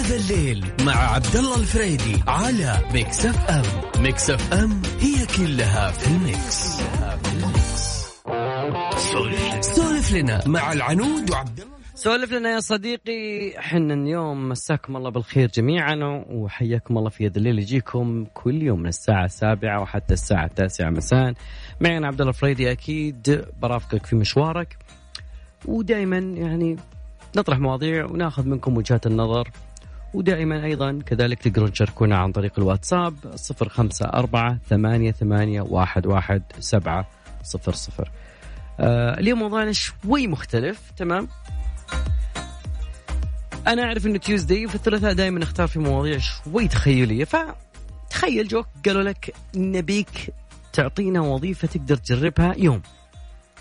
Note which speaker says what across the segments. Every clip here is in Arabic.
Speaker 1: الآن يا ذا الليل مع عبد الله الفريدي على Mix FM Mix FM هي كلها في ال mix, سولف لنا مع العنود وعبد الله
Speaker 2: سولف لنا يا صديقي. إحنا اليوم مساكم الله بالخير جميعا وحياكم الله في يا ذا الليل. يجيكم كل يوم من الساعة السابعة وحتى الساعة التاسعة مساء. معي أنا عبد الله الفريدي أكيد برافقك في مشوارك. ودائما يعني نطرح مواضيع وناخذ منكم وجهات النظر. ودائما أيضا كذلك تقدرون تشاركونا عن طريق الواتساب صفر خمسة أربعة ثمانية ثمانية واحد واحد سبعة صفر صفر. آه اليوم موضوعنا شوي مختلف تمام؟ أنا أعرف إنه تيوزداي في الثلاثاء دائما نختار في مواضيع شوي تخيلية فتخيل جوك قالوا لك نبيك تعطينا وظيفة تقدر تجربها يوم.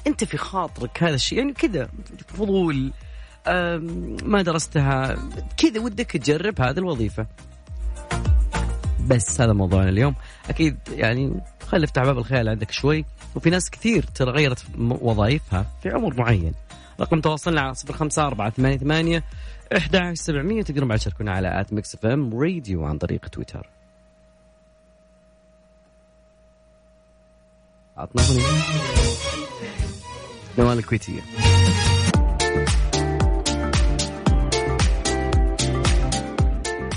Speaker 2: أنت في خاطرك هذا الشيء يعني كذا فضول ما درستها. كذا ودك تجرب هذه الوظيفة. بس هذا موضوعنا اليوم. أكيد يعني خلي افتح باب الخيال عندك شوي. وفي ناس كثير ترى غيرت وظائفها في عمر معين. رقم تواصلنا على صفر خمسة أربعة ثمانية ثمانية إحدى سبعمية تقدرون بعد تشاركونا على at Mix FM Radio عن طريق تويتر. عطنا أغنية. نوال الكويتية.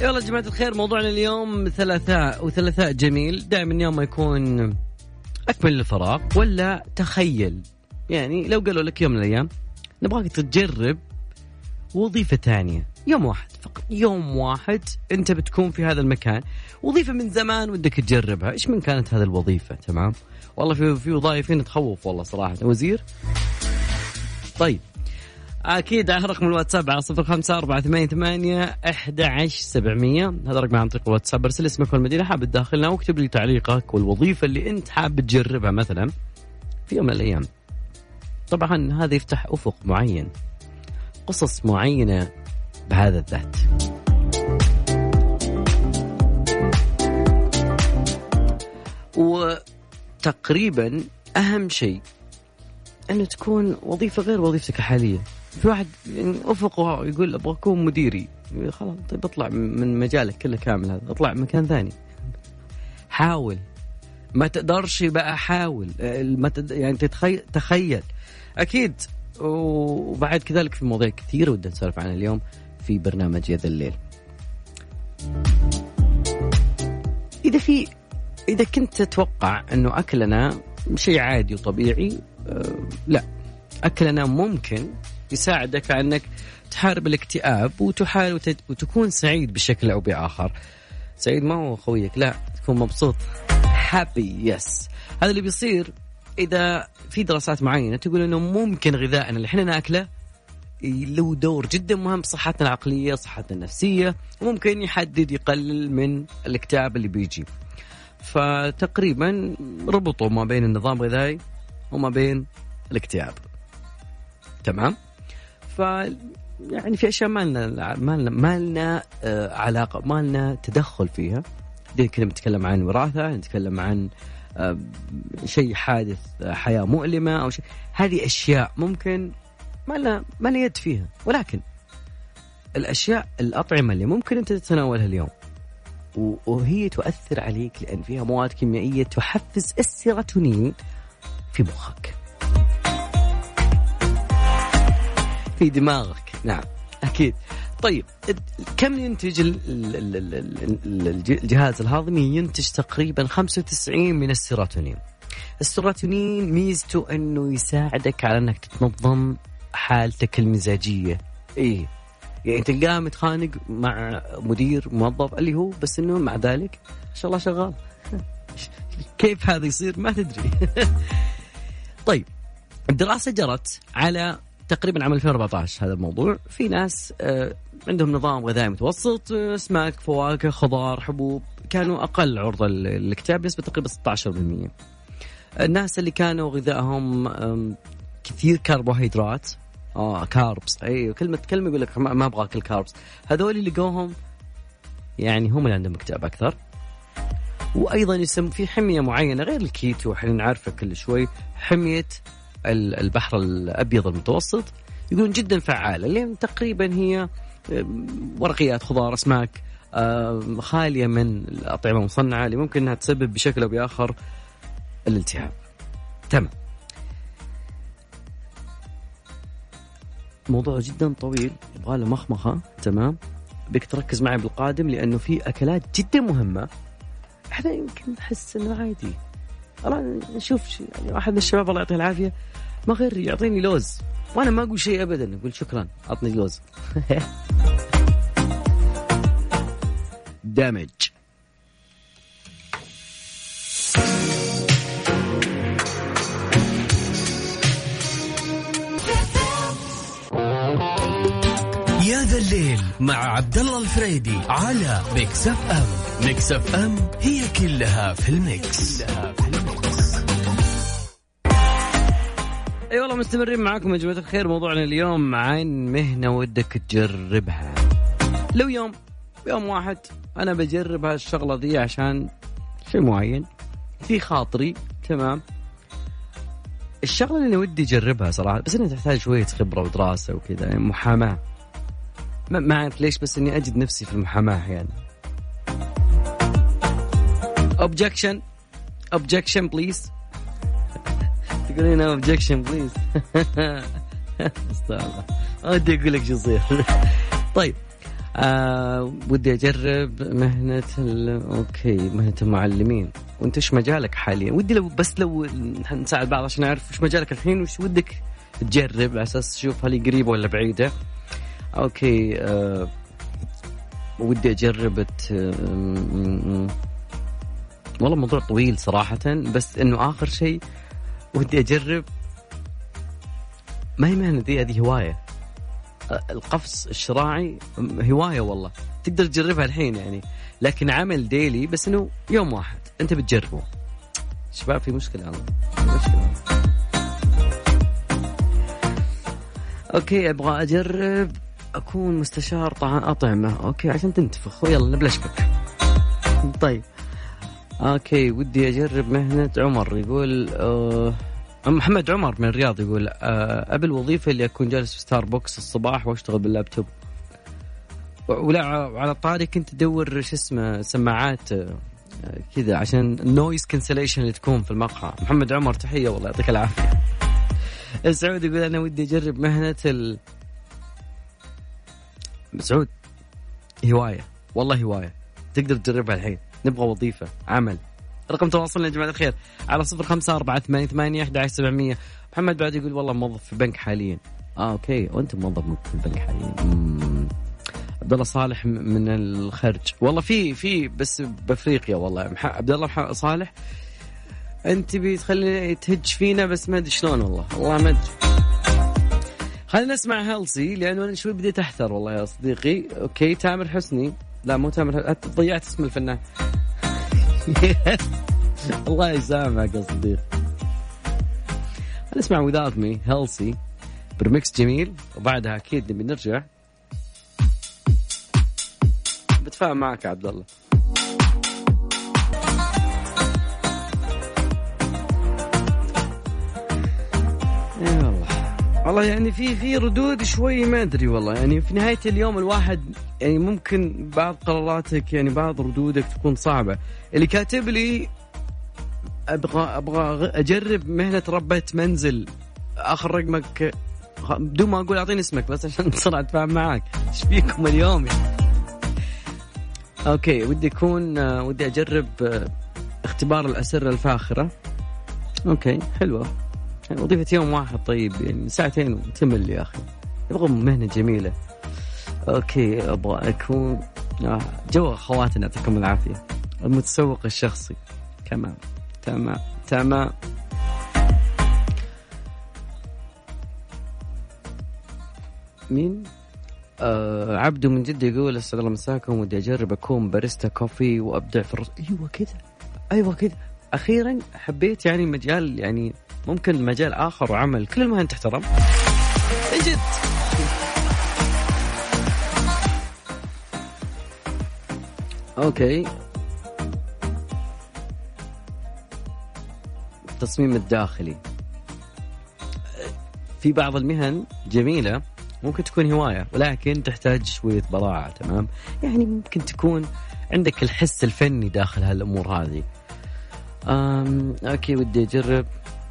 Speaker 2: يلا يا جماعة الخير موضوعنا اليوم ثلاثاء وثلاثاء جميل. دائما يوم ما يكون أكمل الفراغ ولا تخيل. يعني لو قالوا لك يوم من الأيام نبغاك تجرب وظيفة ثانية. يوم واحد فقط. يوم واحد أنت بتكون في هذا المكان. وظيفة من زمان ودك تجربها. إيش من كانت هذه الوظيفة؟ تمام؟ والله في في وظائف هنا تخوف والله صراحة. وزير؟ طيب. أكيد على رقم الواتساب على صفر خمسة أربعة ثمانية ثمانية أحد عشر سبعمية. هذا رقم عن طريق الواتساب. أرسل اسمك والمدينة حاب تداخلنا واكتب لي تعليقك والوظيفة اللي أنت حاب تجربها مثلا في يوم من الأيام. طبعا هذا يفتح أفق معين قصص معينة بهذا الذات. وتقريبا أهم شيء أنه تكون وظيفة غير وظيفتك الحاليه في واحد يعني افقه يقول أبغى أكون مديري. خلاص طيب اطلع من مجالك كله كامل هذا. اطلع مكان ثاني. حاول. ما تقدرش بقى حاول. ما تد... يعني تتخيل تخيل. أكيد. وبعد كذلك في مواضيع كثيرة ودنا نسولف عنها اليوم في برنامج يد الليل. إذا في إذا كنت تتوقع أنه أكلنا شيء عادي وطبيعي لا. أكلنا ممكن يساعدك على إنك تحارب الاكتئاب وتحاول وتكون سعيد بشكل أو بآخر. سعيد ما هو خويك لا تكون مبسوط. هابي يس هذا اللي بيصير إذا في دراسات معينة تقول إنه ممكن غذائنا اللي إحنا ناكله له دور جدا مهم بصحتنا العقلية، صحتنا النفسية، وممكن يحدد يقلل من الاكتئاب اللي بيجي. فتقريبا ربطوا ما بين النظام الغذائي وما بين الاكتئاب. تمام؟ ف يعني في أشياء ما لنا ما لنا ما لنا آه علاقة ما لنا تدخل فيها. كنا بنتكلم عن وراثة، نتكلم عن آه، شيء حادث آه، حياة مؤلمة أو شيء هذه أشياء ممكن ما لنا ما لنا يد فيها ولكن الأشياء الأطعمة اللي ممكن أنت تتناولها اليوم وهي تؤثر عليك لأن فيها مواد كيميائية تحفز السيروتونين في مخك. في دماغك نعم أكيد. طيب كم ينتج الجهاز الهضمي ينتج تقريبا 95 من السيروتونين؟ السيروتونين ميزته أنه يساعدك على أنك تتنظم حالتك المزاجية. إيه. يعني تلقاه متخانق مع مدير موظف اللي هو بس إنه مع ذلك ما شاء الله شغال. كيف هذا يصير؟ ما تدري. طيب الدراسة جرت على تقريبا عام 2014 هذا الموضوع. في ناس آه، عندهم نظام غذائي متوسط آه، اسماك فواكه خضار حبوب. كانوا أقل عرضة للاكتئاب بنسبة تقريبا 16% الناس اللي كانوا غذائهم كثير كربوهيدرات. آه كاربس إي كلمه كلمة يقول لك ما أبغى أكل كاربس هذول اللي لقوهم يعني هم اللي عندهم اكتئاب أكثر. وأيضا يسم في حمية معينة غير الكيتو إحنا نعرفه كل شوي حمية البحر الأبيض المتوسط يقولون جدا فعالة لأن تقريبا هي ورقيات خضار أسماك خالية من الأطعمة المصنعة اللي ممكن إنها تسبب بشكل أو بآخر الالتهاب. تمام. موضوع جدا طويل يبغى له مخمخة. تمام. بك تركز معي بالقادم لأنه في أكلات جدا مهمة أحنا يمكن نحس إنه عادي. نشوف شيء يعني واحد من الشباب الله يعطيه العافية. ما غير يعطيني لوز. وأنا ما أقول شيء ابدا. أقول شكرا. أعطني لوز. دامج
Speaker 1: ذا الليل مع عبد الله الفريدي على Mix FM Mix FM هي كلها في ال mix, كلها في ال
Speaker 2: mix. أي والله مستمرين معاكم يا جماعة الخير. موضوعنا اليوم عن مهنة ودك تجربها. لو يوم يوم واحد أنا بجرب هالشغلة دي عشان شيء معين في خاطري تمام؟ الشغلة اللي ودي أجربها صراحة بس إنها تحتاج شوية خبرة ودراسة وكذا يعني محاماة. ما, ما اعرف ليش بس إني أجد نفسي في المحاماة يعني. Objection. Objection please. تقولين objection please. استغفر ودي أقول لك شو يصير. طيب. آه ودي أجرب مهنة أوكي مهنة المعلمين. وأنت إيش مجالك حاليا؟ ودي لو بس لو نساعد بعض عشان نعرف إيش مجالك الحين وش ودك تجرب على أساس تشوف هل قريبة ولا بعيدة. أوكي آه ودي أجرب آه والله موضوع طويل صراحة بس إنه آخر شيء ودي أجرب. ما هي مهنة دي هذه هواية؟ القفص الشراعي هواية والله. تقدر تجربها الحين يعني. لكن عمل ديلي بس إنه يوم واحد. أنت بتجربه. شباب في مشكلة الله مشكلة. okay أبغى أجرب. أكون مستشار أطعمة. okay عشان تنتفخ. ويلا نبلشك. طيب. okay ودي أجرب مهنة عمر. يقول أه محمد عمر من الرياض يقول آه، أبي الوظيفة اللي أكون جالس في ستاربكس الصباح وأشتغل باللابتوب. ولا على طاري كنت أدور شو اسمه سماعات آه، كذا عشان ال noise cancellation اللي تكون في المقهى. محمد عمر تحية والله يعطيك العافية. سعود يقول أنا ودي أجرب مهنة ال سعود هواية والله هواية. تقدر تجربها الحين. نبغى وظيفة عمل. رقم تواصلنا يا جماعة الخير على صفر خمسة أربعة ثمانية ثمانية أحد سبعمية. محمد بعد يقول والله موظف في بنك حاليا. آه okay. وأنت موظف في البنك حاليا. عبد الله صالح من الخرج. والله في في بس بأفريقيا والله. عبد الله صالح أنت بتخلي تهج فينا بس ما أدري شلون والله. والله ما أدري. خلينا نسمع هيلسي لأنه أنا شوي بديت احثر والله يا صديقي. أوكي تامر حسني. لا مو تامر ضيعت اسم الفنان. الله يسامحك يا صديق نسمع وذاوت مي هيلسي. برمكس جميل وبعدها أكيد نبي نرجع. بتفاهم معك عبد الله. والله يعني في في ردود شوي ما أدري والله. يعني في نهاية اليوم الواحد يعني ممكن بعض قراراتك يعني بعض ردودك تكون صعبة. اللي كاتب لي أبغى أبغى أجرب مهنة ربة منزل. آخر رقمك بدون ما أقول أعطيني اسمك بس عشان بسرعة أتفاهم معاك. إيش فيكم اليوم. okay ودي أكون ودي أجرب اختبار الاسره الفاخرة. okay حلوة. وظيفة يوم واحد طيب يعني ساعتين وتمل يا أخي. يبغى مهنة جميلة. okay أبغى أكون آه، جو أخواتنا يعطيكم العافية. المتسوق الشخصي. تمام تمام تمام. مين؟ آه عبده من جدة يقول اسعد الله مساكم ودي أجرب أكون باريستا كوفي وأبدع في الرص أيوه كذا أيوه كذا. أخيرا حبيت يعني مجال يعني ممكن مجال آخر وعمل كل المهن تحترم. جد. okay. التصميم الداخلي. في بعض المهن جميلة ممكن تكون هواية ولكن تحتاج شوية براعة تمام؟ يعني ممكن تكون عندك الحس الفني داخل هالأمور هذه. أم okay ودي أجرب.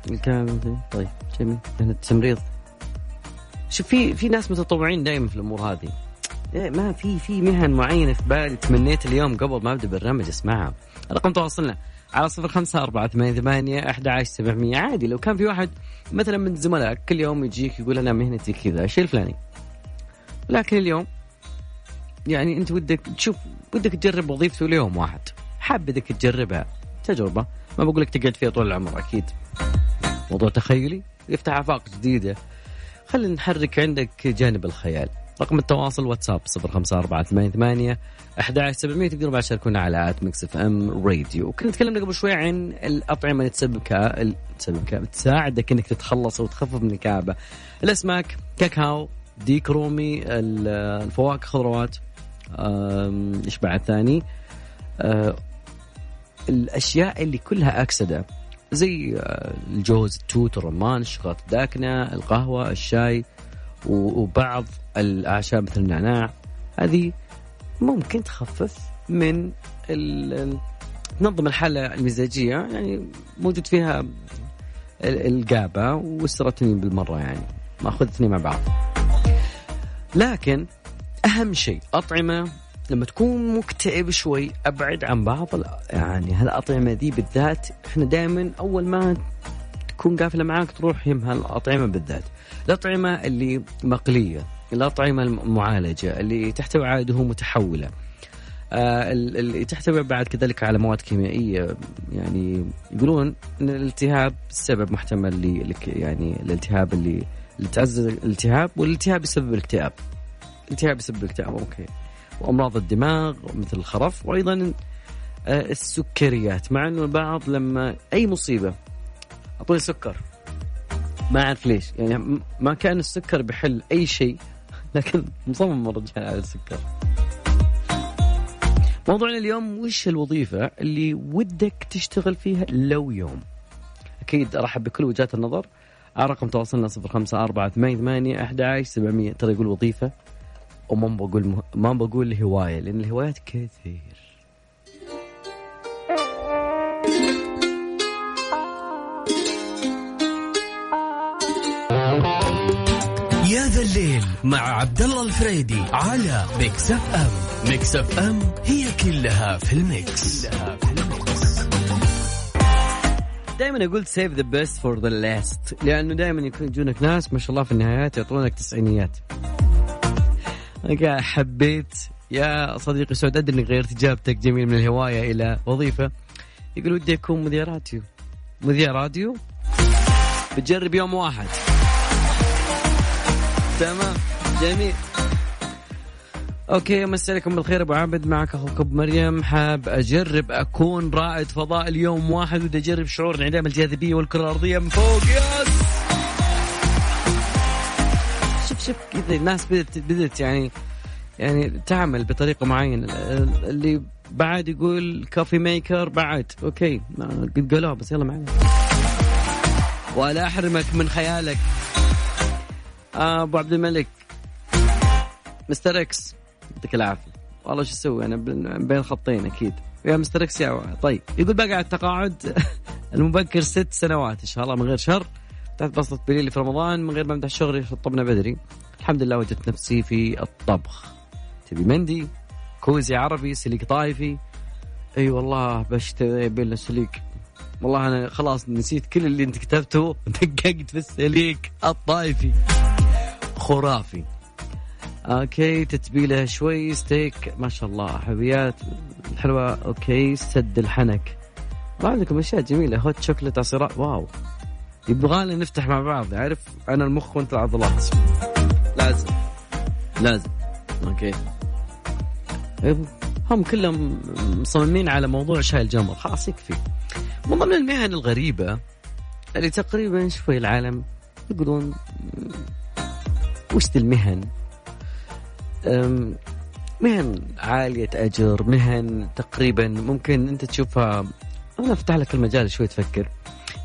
Speaker 2: الكامل طيب جميل. التمريض. شوف في في ناس متطوعين دائما في الأمور هذه. إيه ما في في مهن معينة في بالي تمنيت اليوم قبل ما أبدأ برنامج أسمعها. رقم تواصلنا على صفر خمسة أربعة ثمانية ثمانية أحد عشر سبعمية. عادي لو كان في واحد مثلا من زملائك كل يوم يجيك يقول أنا مهنتي كذا الشيء الفلاني. لكن اليوم يعني أنت ودك تشوف ودك تجرب وظيفته ليوم واحد. حاب بدك تجربها. تجربة. ما بقول لك تقعد فيها طول العمر أكيد. موضوع تخيلي يفتح آفاق جديدة. خلينا نحرك عندك جانب الخيال. رقم التواصل واتساب صفر خمسة أربعة ثمانية ثمانية أحد سبعمية تقدروا بعد تشاركونا على at Mix FM Radio. وكنا تكلمنا قبل شوي عن الأطعمة اللي تسبب كا... تسبب. تساعدك إنك تتخلص وتخفف من الكآبة. الأسماك كاكاو ديك رومي الفواكه خضروات. إيش بعد ثاني؟ أه الأشياء اللي كلها أكسدة. زي آه، الجوز التوت الرمان الشوكولاتة الداكنة القهوة الشاي وبعض الأعشاب مثل النعناع. هذه ممكن تخفف من تنظم الحالة المزاجية يعني موجود فيها الجابا والسيروتونين بالمرة يعني. ماخذ اثنين مع بعض. لكن أهم شيء أطعمة لما تكون مكتئب شوي أبعد عن بعض يعني هالأطعمة دي بالذات إحنا دائما أول ما تكون قافلة معاك تروح يم هالأطعمة بالذات. الأطعمة اللي مقلية الأطعمة المعالجة اللي تحتوي على دهون متحولة. آه اللي تحتوي بعد كذلك على مواد كيميائية. يعني يقولون أن الالتهاب سبب محتمل لك يعني الالتهاب اللي اللي تعزز الالتهاب والالتهاب يسبب الاكتئاب. الالتهاب يسبب الاكتئاب أوكي. وأمراض الدماغ مثل الخرف وأيضا آه، السكريات. مع إنه البعض لما أي مصيبة أعطوني سكر. ما أعرف ليش. يعني ما كان السكر بحل أي شيء لكن مصمم الرجال على السكر. موضوعنا اليوم وش الوظيفة اللي ودك تشتغل فيها لو يوم؟ أكيد أرحب بكل وجهات النظر. رقم تواصلنا صفر خمسة أربعة ثمانية ثمانية أحد عشر سبعمية. ترى يقول وظيفة. وما بقول مه... ما بقول هواية لأن الهوايات كثير.
Speaker 1: يا ذا الليل مع عبد الله الفريدي على Mix FM Mix FM هي كلها في ال mix, كلها في ال mix.
Speaker 2: دائما أقول save the best for the last لأنه دائما يكون يجونك ناس ما شاء الله في النهايات يعطونك تسعينيات. حبيت يا صديقي سعود أدري إنك غيرت إجابتك جميل من الهواية إلى وظيفة. يقول ودي أكون مذيع راديو. مذيع راديو؟ بتجرب يوم واحد. تمام. جميل. okay مساء عليكم بالخير أبو عابد معك أخوك أبو مريم. حاب أجرب أكون رائد فضاء اليوم واحد ودي أجرب شعور انعدام الجاذبية والكرة الأرضية من فوق. yes! شوف كذا الناس بدت بدت يعني يعني تعمل بطريقة معينة. اللي بعد يقول coffee maker بعد. okay. قد قالوها بس يلا معنا. ولا أحرمك من خيالك. أبو عبد الملك. Mister X. يعطيك العافية. والله شو أسوي أنا بين خطين أكيد. يا Mister X يا طيب. يقول بقى على التقاعد. المبكر ست سنوات إن شاء الله من غير شر. تحت بسطة بليلة في رمضان من غير ما أبدأ شغلي شطبنا بدري. الحمد لله وجدت نفسي في الطبخ. تبي مندي؟ كوزي عربي سليك طايفي. أي أيوة والله بشتري بين سليك والله أنا خلاص نسيت كل اللي أنت كتبته. دققت في السليك الطايفي. خرافي. okay تتبيلة شوي ستيك. ما شاء الله حلويات. حلوة. okay سد الحنك. ما عندكم اشياء جميلة. hot chocolate عصيرات wow. يبغالنا نفتح مع بعض عارف؟ أنا المخ وأنت العضلات. لازم. لازم. okay. هم كلهم مصممين على موضوع شاي الجمر. خلاص يكفي. من ضمن المهن الغريبة اللي تقريبا شوي العالم يقولون وش المهن؟ مهن عالية أجر مهن تقريبا ممكن أنت تشوفها. أنا أفتح لك المجال شوي تفكر.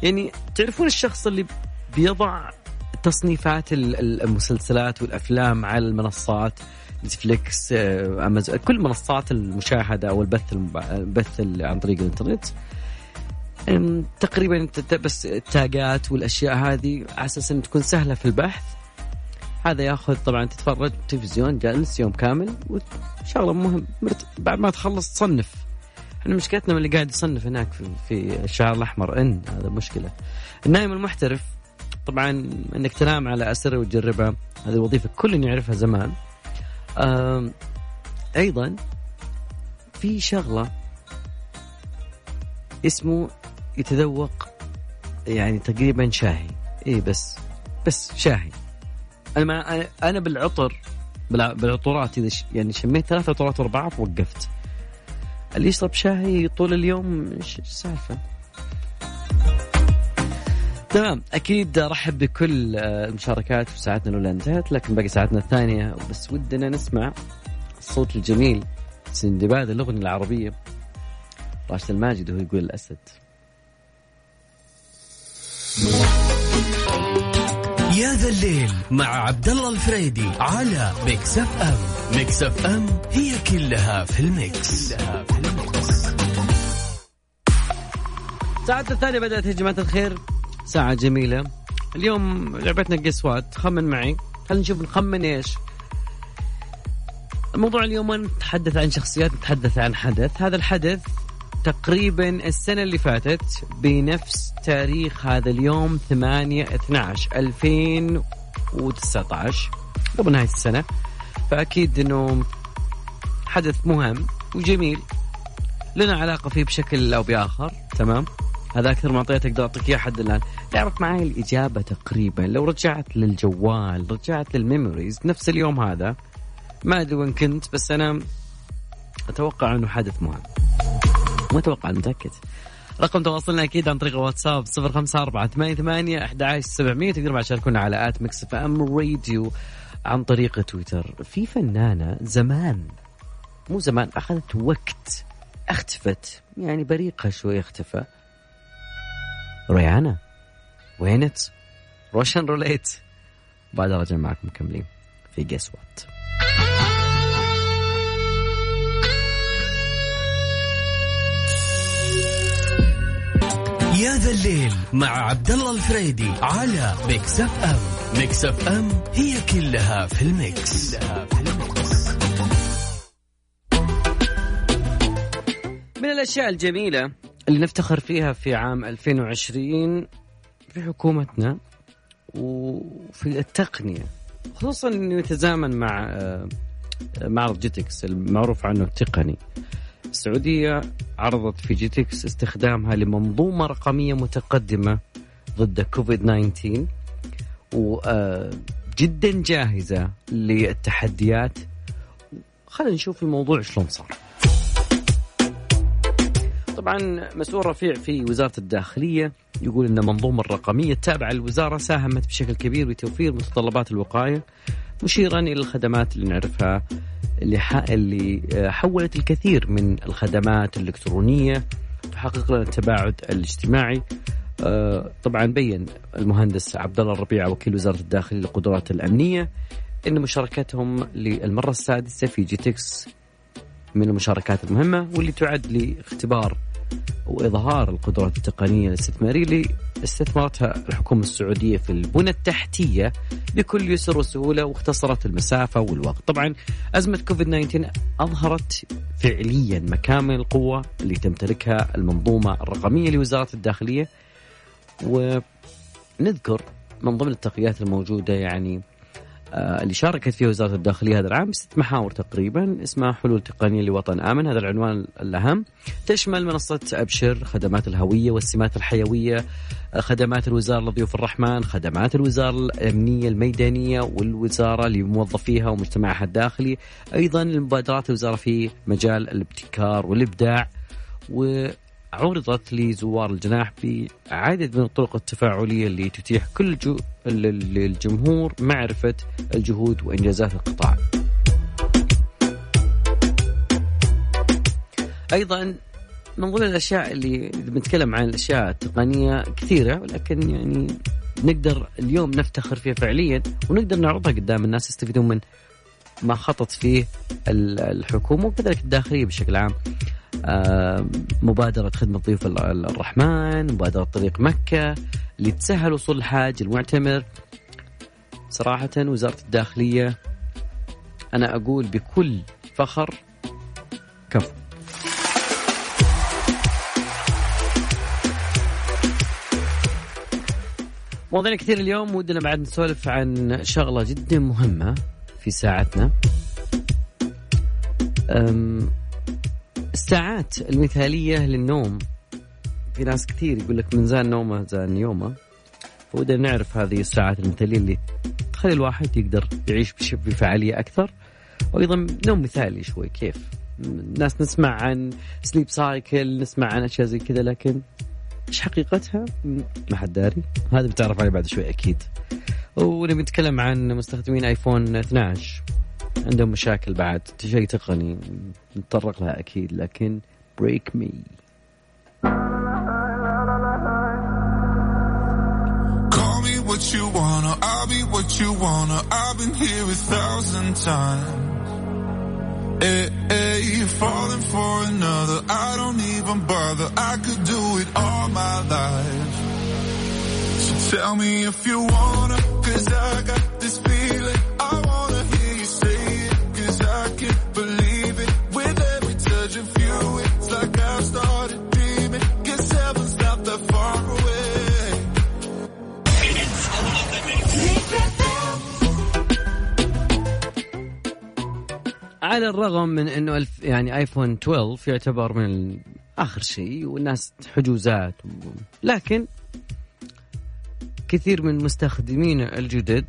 Speaker 2: يعني تعرفون الشخص اللي بيضع تصنيفات المسلسلات والأفلام على المنصات نتفليكس أمازون كل منصات المشاهدة أو البث البث عن طريق الإنترنت. تقريبا بس التاجات والأشياء هذه على أساس إن تكون سهلة في البحث. هذا ياخذ طبعا تتفرج تلفزيون جالس يوم كامل وشغلة مهم بعد ما تخلص تصنف. إحنا مشكلتنا من اللي قاعد يصنف هناك في, في الشعر الأحمر إن هذا مشكلة. النايم المحترف طبعا إنك تنام على أسره وتجربها هذه وظيفة كل يعرفها زمان. أيضا في شغلة اسمه يتذوق يعني تقريبا شاهي. إي بس بس شاهي. أنا ما أنا بالعطر بالعطورات إذا يعني شميت ثلاث عطورات ورا بعض وقفت. اللي يشرب شاي طول اليوم إيش السالفة؟ تمام أكيد أرحب بكل المشاركات في ساعتنا الأولى انتهت لكن باقي ساعتنا الثانية بس ودنا نسمع الصوت الجميل سندباد الأغنية العربية راشد الماجد وهو يقول الأسد
Speaker 1: يا ذا الليل مع عبد الله الفريدي على ميكس اف ام ميكس اف ام هي كلها في الميكس, كلها في الميكس.
Speaker 2: ساعتنا الثانية بدأت يا جماعة الخير. ساعة جميلة. اليوم لعبتنا guess what خمن معي. خلينا نشوف نخمن إيش. الموضوع اليوم نتحدث عن شخصيات نتحدث عن حدث. هذا الحدث تقريبا السنة اللي فاتت بنفس تاريخ هذا اليوم 8 12 2019 قبل نهاية السنة. فأكيد أنه حدث مهم وجميل. لنا علاقة فيه بشكل أو بآخر تمام؟ هذا أكثر ما أعطيتك أقدر أعطيك إياه حد الآن. تعرف معي الإجابة تقريبا. لو رجعت للجوال رجعت لل memories نفس اليوم هذا ما أدري وين كنت بس أنا أتوقع أنه حدث مهم. ما أتوقع متأكد. رقم تواصلنا أكيد عن طريق الواتساب 054 88 11700 تقدروا بعد تشاركونا على at ميكس إف إم راديو عن طريق تويتر. في فنانة زمان مو زمان أخذت وقت اختفت يعني بريقها شوي اختفى. Rihanna went Russian Roulette. بعد رجع معكم مكملين. في guess what
Speaker 1: يا ذا الليل مع عبد الله الفريدي على ميكس اف ام ميكس اف ام هي كلها في الميكس, كلها في الميكس.
Speaker 2: من الأشياء الجميلة اللي نفتخر فيها في عام 2020 في حكومتنا وفي التقنية خصوصا إنه يتزامن مع آه، معرض جيتكس المعروف عنه التقني السعودية عرضت في جيتكس استخدامها لمنظومة رقمية متقدمة ضد كوفيد 19 وجدا جاهزة للتحديات. خلينا نشوف الموضوع شلون صار. طبعا مسؤول رفيع في وزارة الداخلية يقول أن المنظومة الرقمية التابعة للوزارة ساهمت بشكل كبير بتوفير متطلبات الوقاية مشيرا إلى الخدمات اللي نعرفها اللي اللي آه، حولت الكثير من الخدمات الإلكترونية تحقق لنا التباعد الاجتماعي. آه، طبعا بين المهندس عبد الله الربيع وكيل وزارة الداخلية للقدرات الأمنية إن مشاركتهم للمرة السادسة في جيتكس من المشاركات المهمة واللي تعد لاختبار وإظهار القدرات التقنية الاستثمارية اللي استثمرتها الحكومة السعودية في البنى التحتية بكل يسر وسهولة واختصرت المسافة والوقت. طبعا أزمة كوفيد 19 أظهرت فعليا مكامن القوة اللي تمتلكها المنظومة الرقمية لوزارة الداخلية ونذكر من ضمن التقنيات الموجودة يعني اللي شاركت فيها وزارة الداخلية هذا العام ست محاور تقريبا اسمها حلول تقنية لوطن آمن هذا العنوان الأهم. تشمل منصة أبشر خدمات الهوية والسمات الحيوية آه، خدمات الوزارة لضيوف الرحمن خدمات الوزارة الأمنية الميدانية والوزارة لموظفيها ومجتمعها الداخلي. أيضا المبادرات الوزارة في مجال الابتكار والإبداع و عرضت لزوار الجناح بعدد من الطرق التفاعلية اللي تتيح كل جو للجمهور معرفة الجهود وإنجازات القطاع. أيضا من ضمن الأشياء اللي بنتكلم عن الأشياء التقنية كثيرة ولكن يعني نقدر اليوم نفتخر فيها فعليا ونقدر نعرضها قدام الناس يستفيدون من ما خطط فيه الحكومة وكذلك الداخلية بشكل عام. مبادرة خدمة ضيوف الرحمن مبادرة طريق مكة اللي تسهل وصول الحاج المعتمر. صراحة وزارة الداخلية أنا أقول بكل فخر كفو. مواضيع كثير اليوم ودنا بعد نسولف عن شغلة جدا مهمة في ساعتنا. الساعات المثالية للنوم. في ناس كثير يقول لك من زان نومه زان يومه. فودنا نعرف هذه الساعات المثالية اللي تخلي الواحد يقدر يعيش بفعالية أكثر. وأيضا نوم مثالي شوي كيف؟ الناس نسمع عن sleep cycle نسمع عن أشياء زي كذا لكن إيش حقيقتها؟ ما حد داري. هذا بتعرف عليه بعد شوي أكيد. ونبي نتكلم عن مستخدمين ايفون 12 عندهم مشاكل بعد شيء تقني نتطرق لها اكيد لكن بريك مي what you wanna, I'll be what you wanna. I've been here a thousand times. Hey, hey, falling for another. I don't even bother. I could do it all my life. So tell me if you wanna, cause I got على الرغم من إنه الف يعني ايفون 12 يعتبر من آخر شيء والناس حجوزات لكن كثير من مستخدمين الجدد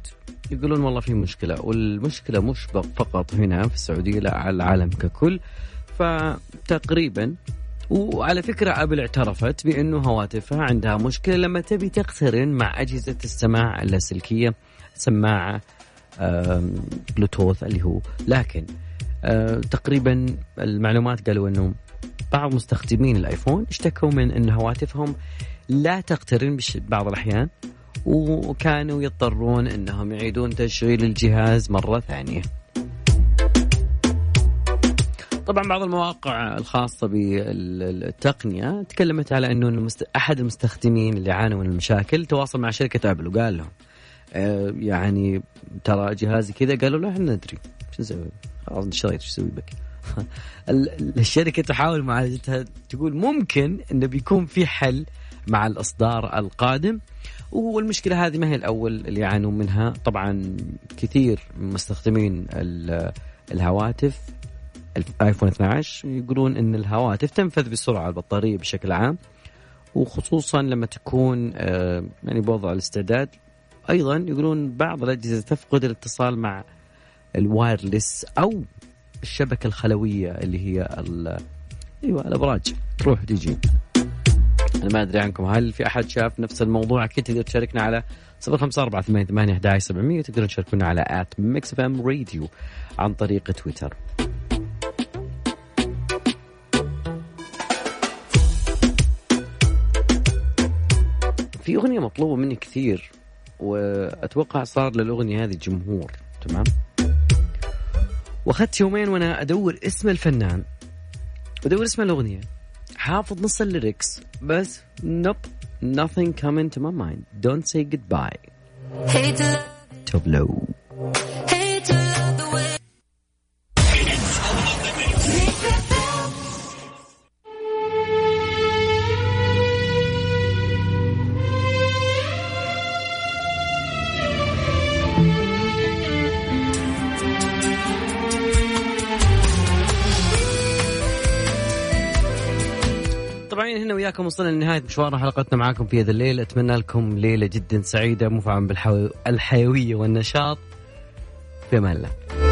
Speaker 2: يقولون والله في مشكلة والمشكلة مش فقط هنا في السعودية لا على العالم ككل. فتقريبا وعلى فكرة أبل اعترفت بأنه هواتفها عندها مشكلة لما تبي تقترن مع أجهزة السماع اللاسلكية سماعة بلوتوث اللي هو. لكن تقريبا المعلومات قالوا إنه بعض مستخدمين الآيفون اشتكوا من إن هواتفهم لا تقترن بعض الأحيان وكانوا يضطرون إنهم يعيدون تشغيل الجهاز مرة ثانية. طبعا بعض المواقع الخاصة بالتقنية تكلمت على إنه أحد المستخدمين اللي عانوا من المشاكل تواصل مع شركة آبل وقال لهم آه، يعني ترى جهازي كذا قالوا له إحنا ندري شو نسوي؟ خلاص اشتريت شو أسوي بك؟ الشركة تحاول معالجتها تقول ممكن إنه بيكون في حل مع الأصدار القادم والمشكلة هذه ما هي الأول اللي يعانون منها طبعا كثير من مستخدمين الهواتف الايفون 12 يقولون إن الهواتف تنفذ بسرعة البطارية بشكل عام وخصوصا لما تكون آه، يعني بوضع الاستعداد أيضا يقولون بعض الأجهزة تفقد الاتصال مع ال wireless أو الشبكة الخلوية اللي هي أيوه الأبراج. تروح وتجي. أنا ما أدري عنكم هل في أحد شاف نفس الموضوع؟ أكيد تقدر تشاركنا على صفر خمسة أربعة ثمانية تقدرون تشاركونا على at ميكس إف إم راديو عن طريق تويتر. في أغنية مطلوبة مني كثير وأتوقع صار للأغنية هذه جمهور تمام؟ وأخذت يومين وأنا أدور اسم الفنان. أدور اسم الأغنية. حافظ نص الليركس. بس نوب nothing coming to my mind. Don't say goodbye. Low وياكم وصلنا لنهاية مشوار حلقتنا معاكم في هذا الليل. أتمنى لكم ليلة جدا سعيدة مفعمه بالحيويه والنشاط. في أمان الله.